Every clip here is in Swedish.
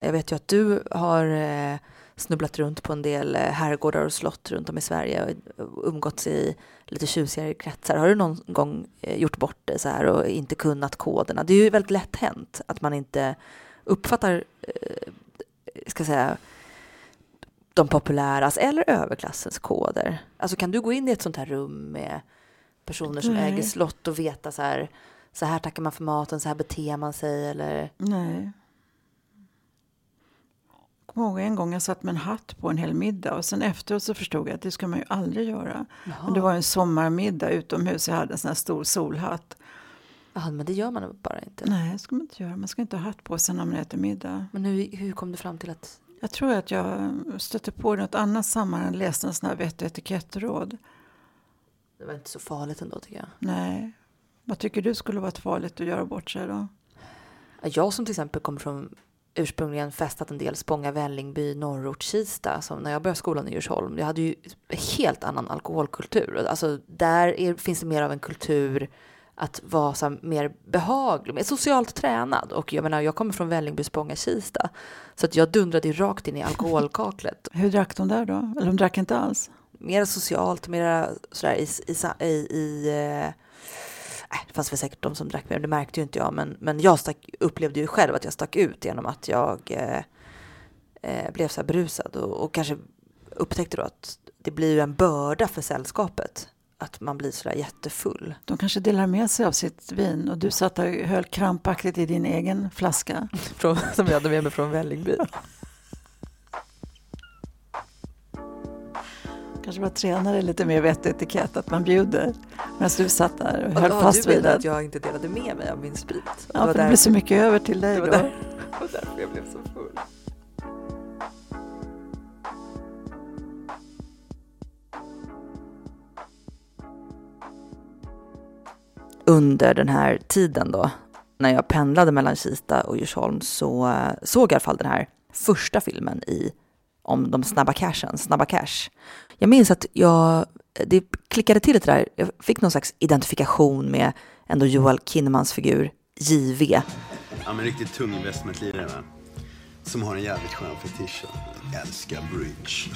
Jag vet ju att du har eh, snubblat runt på en del eh, herrgårdar och slott runt om i Sverige och umgåtts i lite tjusigare kretsar. Har du någon gång eh, gjort bort dig så här och inte kunnat koderna? Det är ju väldigt lätt hänt att man inte uppfattar, eh, ska säga, de populäras eller överklassens koder. Alltså kan du gå in i ett sånt här rum med personer som Nej. äger slott och veta så här, så här tackar man för maten, så här beter man sig eller? Nej. Kommer ihåg en gång jag satt med en hatt på en hel middag och sen efteråt så förstod jag att det ska man ju aldrig göra. Men det var en sommarmiddag utomhus, jag hade en sån här stor solhatt. Ja, men det gör man bara inte. Nej, det ska man inte göra. Man ska inte ha hatt på sig när man äter middag. Men hur, hur kom du fram till att... Jag tror att jag stötte på något annat sammanhang, läste en sån här vett och etikettråd. Det var inte så farligt ändå tycker jag. Nej. Vad tycker du skulle vara farligt att göra bort sig då? Jag som till exempel kommer från ursprungligen festat en del Spånga, Vällingby, Norrort, Kista. Som när jag började skolan i Djursholm. Jag hade ju helt annan alkoholkultur. Alltså där är, finns det mer av en kultur att vara så mer behaglig, mer socialt tränad. Och jag menar, jag kommer från Vällingby, Spånga, Kista. Så att jag dundrade ju rakt in i alkoholkaklet. Hur drack de där då? Eller de drack inte alls? Mer socialt, mer sådär i, i, i, i eh, det fanns väl säkert de som drack mer, det märkte ju inte jag, men, men jag stack, upplevde ju själv att jag stack ut genom att jag eh, eh, blev så här brusad och, och kanske upptäckte då att det blir ju en börda för sällskapet att man blir sådär jättefull. De kanske delar med sig av sitt vin och du satt där och höll krampaktigt i din egen flaska. Från, som jag hade med mig från Vällingby. Kanske var tränare lite mer vett och etikett, att man bjuder. Medan du satt där och höll Ja, fast vid det. att jag inte delade med mig av min sprit? Ja, för det blev så mycket över till dig det var, då. där, det var därför jag blev så full. Under den här tiden då, när jag pendlade mellan Kista och Djursholm, så eh, såg jag i alla fall den här första filmen i om de snabba cashen, Snabba Cash. Jag minns att jag, det klickade till lite där, jag fick någon slags identifikation med ändå Joel Kinnemans figur JV. Ja, men riktigt tung investmentlirare? Som har en jävligt skön fetisch. Älskar bridge.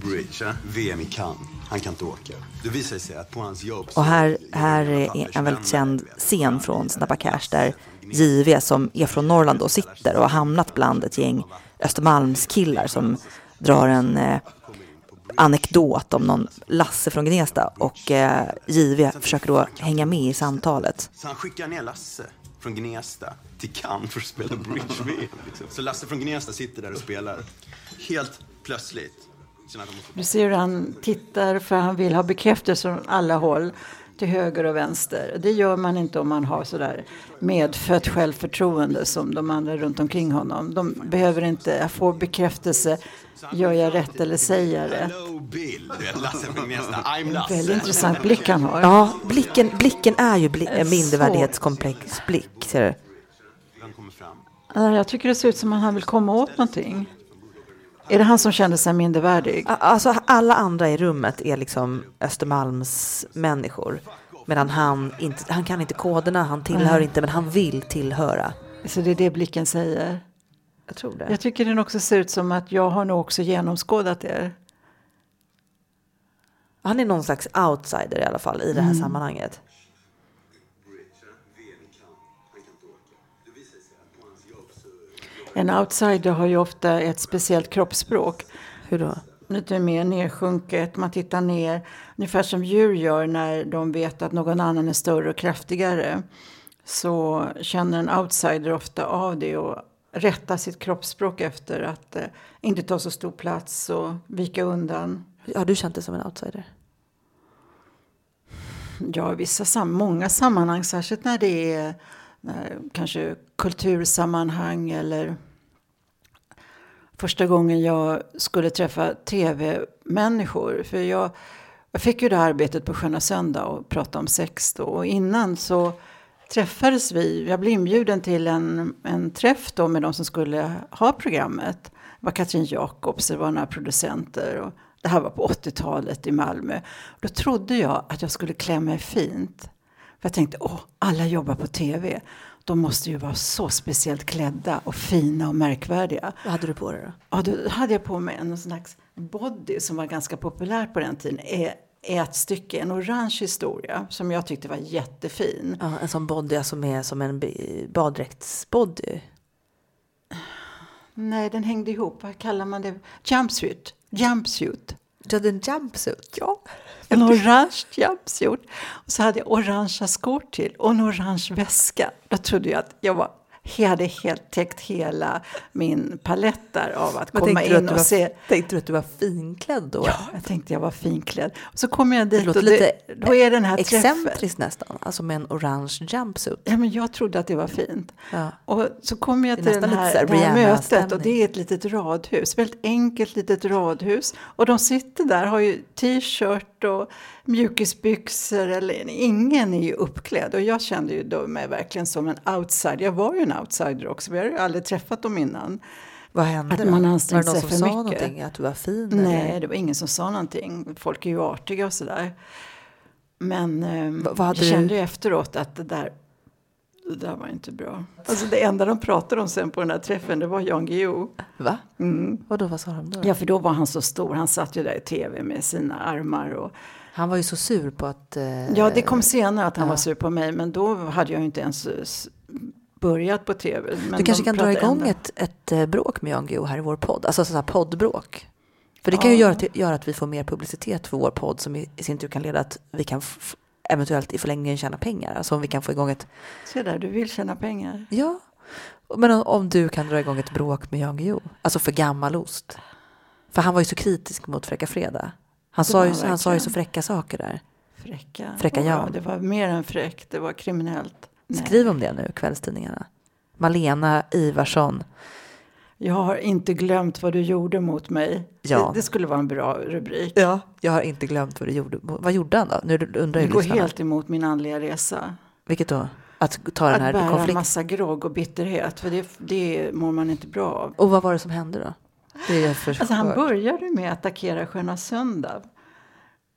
Bridge, ja. VM i Cannes. Han kan inte åka. Det visar sig att på hans jobb... Och här, här är en väldigt känd scen från Snabba Cash där JV som är från Norrland då sitter och har hamnat bland ett gäng Östermalmskillar som drar en eh, anekdot om någon Lasse från Gnesta och eh, JV försöker då hänga med i samtalet. Så han skickar ner Lasse från Gnesta till Cannes för att spela bridge-VM. Liksom. Så Lasse från Gnesta sitter där och spelar. Helt plötsligt. Du ser hur han tittar för han vill ha bekräftelse från alla håll. Till höger och vänster. Det gör man inte om man har sådär medfött självförtroende som de andra runt omkring honom. De behöver inte få bekräftelse. Gör jag rätt eller säger jag rätt? Väldigt intressant blick han har. Ja, blicken, blicken är ju bli, en mindervärdighetskomplex blick. Ser du? Jag tycker det ser ut som att han vill komma åt någonting. Är det han som kände sig mindervärdig? Alltså alla andra i rummet är liksom Östermalms människor. Medan han inte, han kan inte koderna, han tillhör inte, men han vill tillhöra. Så det är det blicken säger. Jag tror det. Jag tycker den också ser ut som att jag har nog också genomskådat er. Han är någon slags outsider i alla fall i det här sammanhanget. En outsider har ju ofta ett speciellt kroppsspråk. Hur då? Lite mer nedsjunket, man tittar ner. Ungefär som djur gör när de vet att någon annan är större och kraftigare. Så känner en outsider ofta av det och rättar sitt kroppsspråk efter att eh, inte ta så stor plats och vika undan. Har du känt dig som en outsider? Ja, i vissa sam många sammanhang, särskilt när det är Eh, kanske kultursammanhang eller första gången jag skulle träffa tv-människor. För jag, jag fick ju det arbetet på Sköna Söndag och prata om sex då. Och innan så träffades vi, jag blev inbjuden till en, en träff då med de som skulle ha programmet. Det var Katrin Jakobs, det var några producenter. Och det här var på 80-talet i Malmö. Då trodde jag att jag skulle klä mig fint. För jag tänkte, åh, alla jobbar på tv. De måste ju vara så speciellt klädda och fina och märkvärdiga. Vad hade du på dig då? Ja, då hade jag på mig en slags body som var ganska populärt på den tiden. Ä- Ätstycke, en orange historia som jag tyckte var jättefin. Ja, en sån body som är som en baddräktsbody. Nej, den hängde ihop. Vad kallar man det? Jumpsuit. Jumpsuit. Du hade en jumpsuit? Ja, en orange jumpsuit. Och så hade jag orangea skor till och en orange väska. Då trodde jag att jag var jag hade helt täckt hela min palett där av att Men komma att in du och var, se. tänkte du att du var finklädd då? Ja, jag tänkte jag var finklädd. Och så kommer jag Det dit låter och det, lite då är den här träffen. excentriskt nästan, alltså med en orange jumpsuit. Ja, men jag trodde att det var fint. Ja. Och så kommer jag Det till den här, det här mötet Rihanna-stämning. och det är ett litet radhus. Väldigt enkelt litet radhus. Och de sitter där, har ju t-shirt och mjukisbyxor. Eller, ingen är ju uppklädd. Och jag kände ju då mig verkligen som en outsider. Jag var ju en outsider också. Vi hade ju aldrig träffat dem innan. Vad hände Att då? man var ansträngt det någon sig som för sa mycket. någonting? Att du var fin? Nej, eller? det var ingen som sa någonting. Folk är ju artiga och sådär. Men eh, Va- vad jag du- kände ju efteråt att det där, det där var inte bra. Alltså det enda de pratade om sen på den här träffen det var Jan Guillou. Va? Mm. Vadå, vad sa de då? Ja, för då var han så stor. Han satt ju där i tv med sina armar. Och, Han var ju så sur på att... eh, ja, det kom senare att han ja. var sur på mig. Men då hade jag ju inte ens eh, börjat på tv. Du kanske kan dra igång ändå. ett, ett eh, bråk med Jan Guillou här i vår podd. Alltså sådär poddbråk. För det kan ju Ja. göra, till, göra att vi får mer publicitet för vår podd som i, i sin tur kan leda att vi kan eventuellt i förlängningen tjäna pengar. Alltså om vi kan få igång ett... Se där, du vill tjäna pengar. Ja, men om, om du kan dra igång ett bråk med Jan Guillou. Alltså för gammal ost. För han var ju så kritisk mot Fräcka Fredag. Han, sa ju, han sa ju så fräcka saker där. Fräcka. Fräcka Ja, Jan. det var mer än fräckt. Det var kriminellt. Nej. Skriv om det nu, kvällstidningarna. Malena Ivarsson. Jag har inte glömt vad du gjorde mot mig. Ja. Det, det skulle vara en bra rubrik. Ja, jag har inte glömt vad du gjorde. Vad gjorde han då? Nu undrar Det går lyssnarna. helt emot min andliga resa. Vilket då? Att ta den Att här bära en konflikten? massa grogg och bitterhet. För det, det mår man inte bra av. Och vad var det som hände då? Det är för Alltså han började med att attackera Sköna Söndag.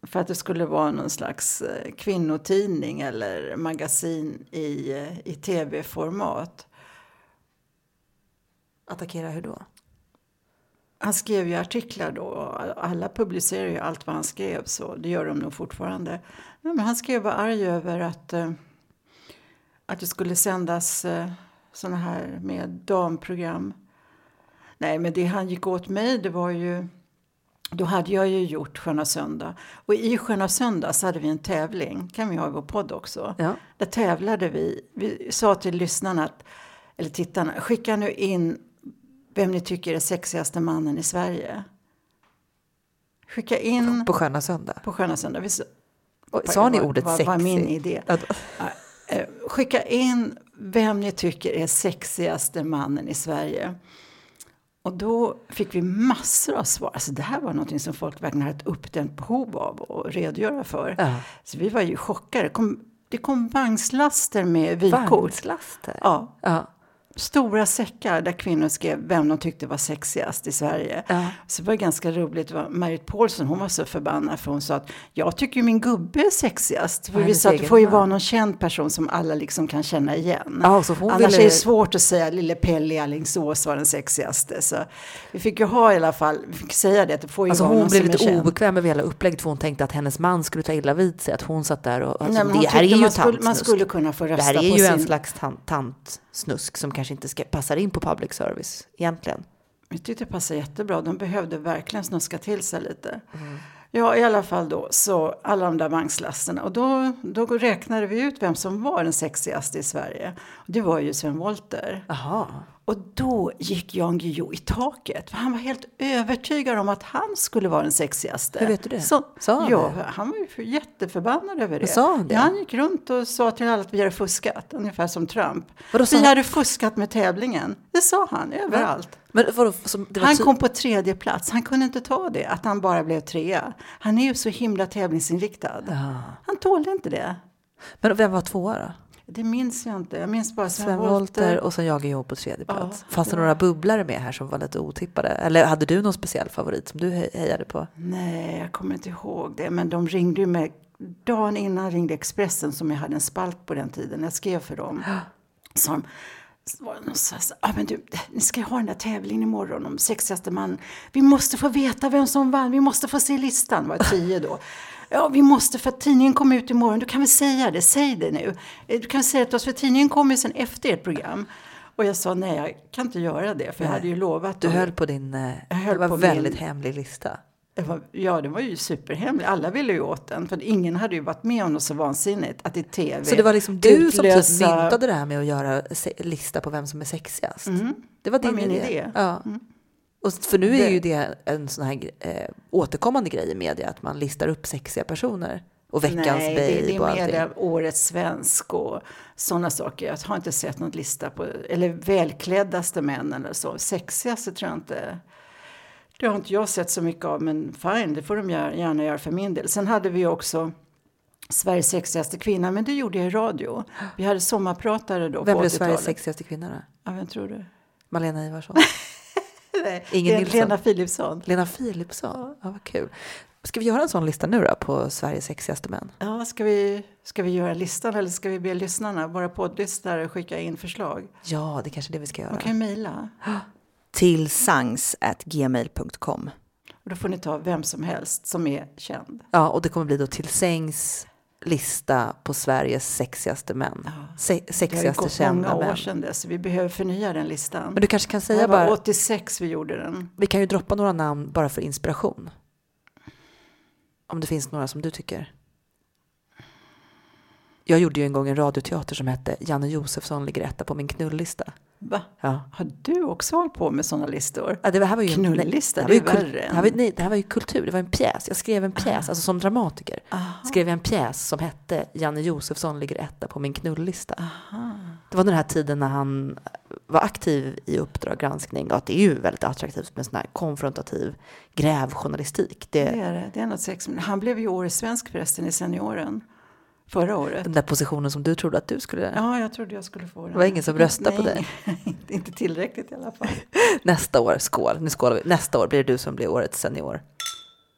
För att det skulle vara någon slags eh, kvinnotidning eller magasin i, eh, i tv-format. Attackera hur då? Han skrev ju artiklar då. Alla publicerar ju allt vad han skrev. Så det gör de nog fortfarande. Men han skrev var arg över att, eh, att det skulle sändas såna här med damprogram. Nej, men det han gick åt mig det var ju... Då hade jag ju gjort Sköna Söndag. Och i Sköna Söndag så hade vi en tävling. kan vi ha i vår podd också. Ja. Där tävlade vi. Vi sa till lyssnarna, att, eller tittarna, skicka nu in vem ni tycker är sexigaste mannen i Sverige. Skicka in På Sköna Söndag? på Sköna Söndag. Vi sa- Och, sa ni var- ordet var, sexy? var min idé. Ja, Eh, Skicka in vem ni tycker är sexigaste mannen i Sverige. Och då fick vi massor av svar. Alltså det här var något som folk verkligen hade ett uppdämt behov av att redogöra för. Ja. Så vi var ju chockade. Det kom, det kom vagnslaster med vykort. Vagnslaster? Ja, Ja. Stora säckar där kvinnor skrev vem de tyckte var sexigast i Sverige. Ja. Så det var ganska roligt. Det Marit Paulsson, hon var så förbannad för hon sa att jag tycker min gubbe är sexigast. För vi sa att det får ju vara någon känd person som alla liksom kan känna igen. Ja, så Annars ville- är det svårt att säga lille Pelle i Alingsås var den sexigaste. Så vi fick ju ha i alla fall, vi fick säga det det får ju Alltså hon blev lite känd. obekväm med hela upplägget för hon tänkte att hennes man skulle ta illa vid sig. Att hon satt där och... Alltså, Nej, det här är ju man skulle, man tantsnusk. skulle kunna få Det rösta här är på ju sin... en slags tant, tantsnusk som kanske inte ska, passar in på public service egentligen. Jag tyckte det passade jättebra. De behövde verkligen snuska till sig lite. Mm. Ja, i alla fall då, så alla de där vagnslasterna. Och då, då räknade vi ut vem som var den sexigaste i Sverige. Och det var ju Sven Wollter. Jaha. Och då gick Jan Guillou i taket. För han var helt övertygad om att han skulle vara den sexigaste. Hur vet du det? Så, Sa han ja, det? han var ju för- jätteförbannad över det. sa han det? Ja, han gick runt och sa till alla att vi hade fuskat. Ungefär som Trump. Vadå, vi han- hade fuskat med tävlingen. Det sa han överallt. Men vadå, som, Han kom på tredje plats. Han kunde inte ta det, att han bara blev trea. Han är ju så himla tävlingsinriktad. Ja. Han tålde inte det. Men vem var tvåa då? Det minns jag inte. Jag minns bara Sven, Sven Wollter och sen jag ihop på tredje Ja, plats. Fanns det några bubblare med här som var lite otippade? Eller hade du någon speciell favorit som du he- hejade på? Nej, jag kommer inte ihåg det. Men de ringde ju mig. Dagen innan ringde Expressen som jag hade en spalt på den tiden. Jag skrev för dem. de, så var det någon som sa, ah, men du, ni ska ju ha den där tävlingen imorgon om sexigaste man. Vi måste få veta vem som vann, vi måste få se listan. Det var tio då. Ja, vi måste för att tidningen kommer ut imorgon. Du kan väl säga det, säg det nu. Eh, Du kan säga till oss, för tidningen kommer ju sen efter ert program. Och jag sa nej, jag kan inte göra det, för jag Nej. hade ju lovat. Du höll på din... eh, Jag höll det var på väldigt min- hemlig lista. det var, ja, det var ju superhemligt. Alla ville ju åt den, för ingen hade ju varit med om något så vansinnigt. Att i tv Så det var liksom du som typ utlösa- myntade det här med att göra lista på vem som är sexigast? Mm. Det var Det din var min idé? idé. Ja. Mm. Och för nu är ju det en sån här eh, återkommande grej i media, att man listar upp sexiga personer. Och veckans Nej, babe det, det och är allting. mer årets svensk och sådana saker. Jag har inte sett någon lista på, eller välkläddaste män eller så. Sexigaste tror jag inte. Det har inte jag sett så mycket av, men fine, det får de gär- gärna göra för min del. Sen hade vi också Sveriges sexigaste kvinna, men det gjorde jag i radio. Vi hade sommarpratare då Vem på blev 80-talet. Sveriges sexigaste kvinna då? Ja, vem tror du? Malena Ivarsson? Nej, Ingen Nilsson. Lena Philipsson. Lena Philipsson? Ja, vad kul. Ska vi göra en sån lista nu då på Sveriges sexigaste män? Ja, ska vi, ska vi göra listan eller ska vi be lyssnarna, våra poddlyssnare, skicka in förslag? Ja, det är kanske är det vi ska göra. De kan ju mejla. Till sangs.gmail.com. Och då får ni ta vem som helst som är känd. Ja, och det kommer bli då till sängs lista på Sveriges sexigaste män. Se- Det har ju sexigaste gått kända många år män. sedan dess, vi behöver förnya den listan. Men du kanske kan det säga här var bara, 86 vi gjorde den. vi kan ju droppa några namn bara för inspiration. Om det finns några som du tycker. Jag gjorde ju en gång en radioteater som hette Janne Josefsson ligger etta på min knullista. Va? Ja. Har du också hållit på med sådana listor? Ja, det här var ju Knullista, det här var ju värre än- det, här var, nej, det här var ju kultur, det var en pjäs. Jag skrev en pjäs, alltså som dramatiker. Aha. Skrev jag en pjäs som hette Janne Josefsson ligger etta på min knullista. Aha. Det var den här tiden när han var aktiv i Uppdrag granskning och att det är ju väldigt attraktivt med sån här konfrontativ grävjournalistik. Det Det, är det. Det är något sex. Han blev ju årets svensk förresten i senioren. Förra året. den där positionen som du trodde att du skulle... Ja, jag trodde jag skulle få den. Det var ingen som röstade på Nej, inte- tillräckligt i alla fall. Nästa år, skål, nu skålar vi. Nästa år blir det du som blir årets senior.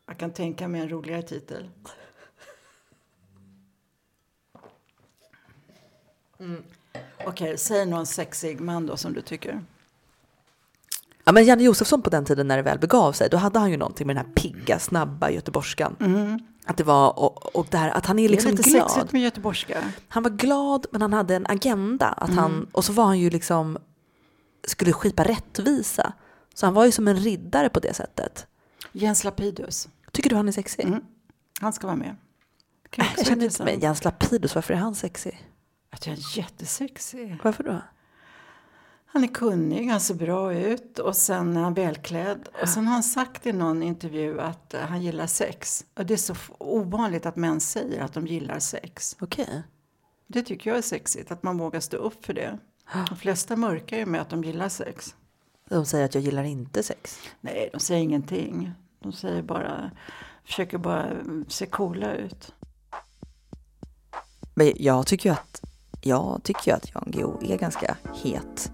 Jag kan tänka mig en roligare titel. Mm. Okej, säg någon sexig man då som du tycker. Ja, men Janne Josefsson på den tiden när det väl begav sig, då hade han ju någonting med den här pigga, snabba göteborgskan. Att det var, och, och där, att han är liksom det är lite glad. sexigt med göteborgska. Han var glad, men han hade en agenda. Att Mm. han, och så var han ju liksom, skulle skipa rättvisa. Så han var ju som en riddare på det sättet. Jens Lapidus. Tycker du han är sexig? Mm. Han ska vara med. Det också jag känner inte med Jens Lapidus, varför är han sexig? Jag tycker han är jättesexig. Varför då? Han är kunnig, han ser bra ut och sen är han välklädd. Och sen har han sagt i någon intervju att eh, han gillar sex. Och det är så ovanligt att män säger att de gillar sex. Okej. Det tycker jag är sexigt, att man vågar stå upp för det. De flesta mörkar ju med att de gillar sex. De säger att jag gillar inte sex. Nej, de säger ingenting. De säger bara, försöker bara mm, se coola ut. Men jag tycker ju att, jag tycker att Jan Guillou är ganska het.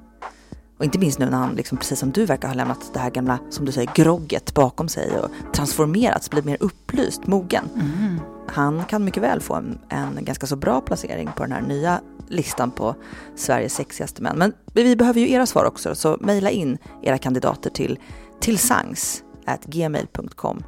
Och inte minst nu när han, liksom, precis som du verkar ha lämnat det här gamla, som du säger, grogget bakom sig och transformerats, blivit mer upplyst, mogen. Han kan mycket väl få en, en ganska så bra placering på den här nya listan på Sveriges sexigaste män. Men vi behöver ju era svar också, så mejla in era kandidater till tillsangs@gmail.com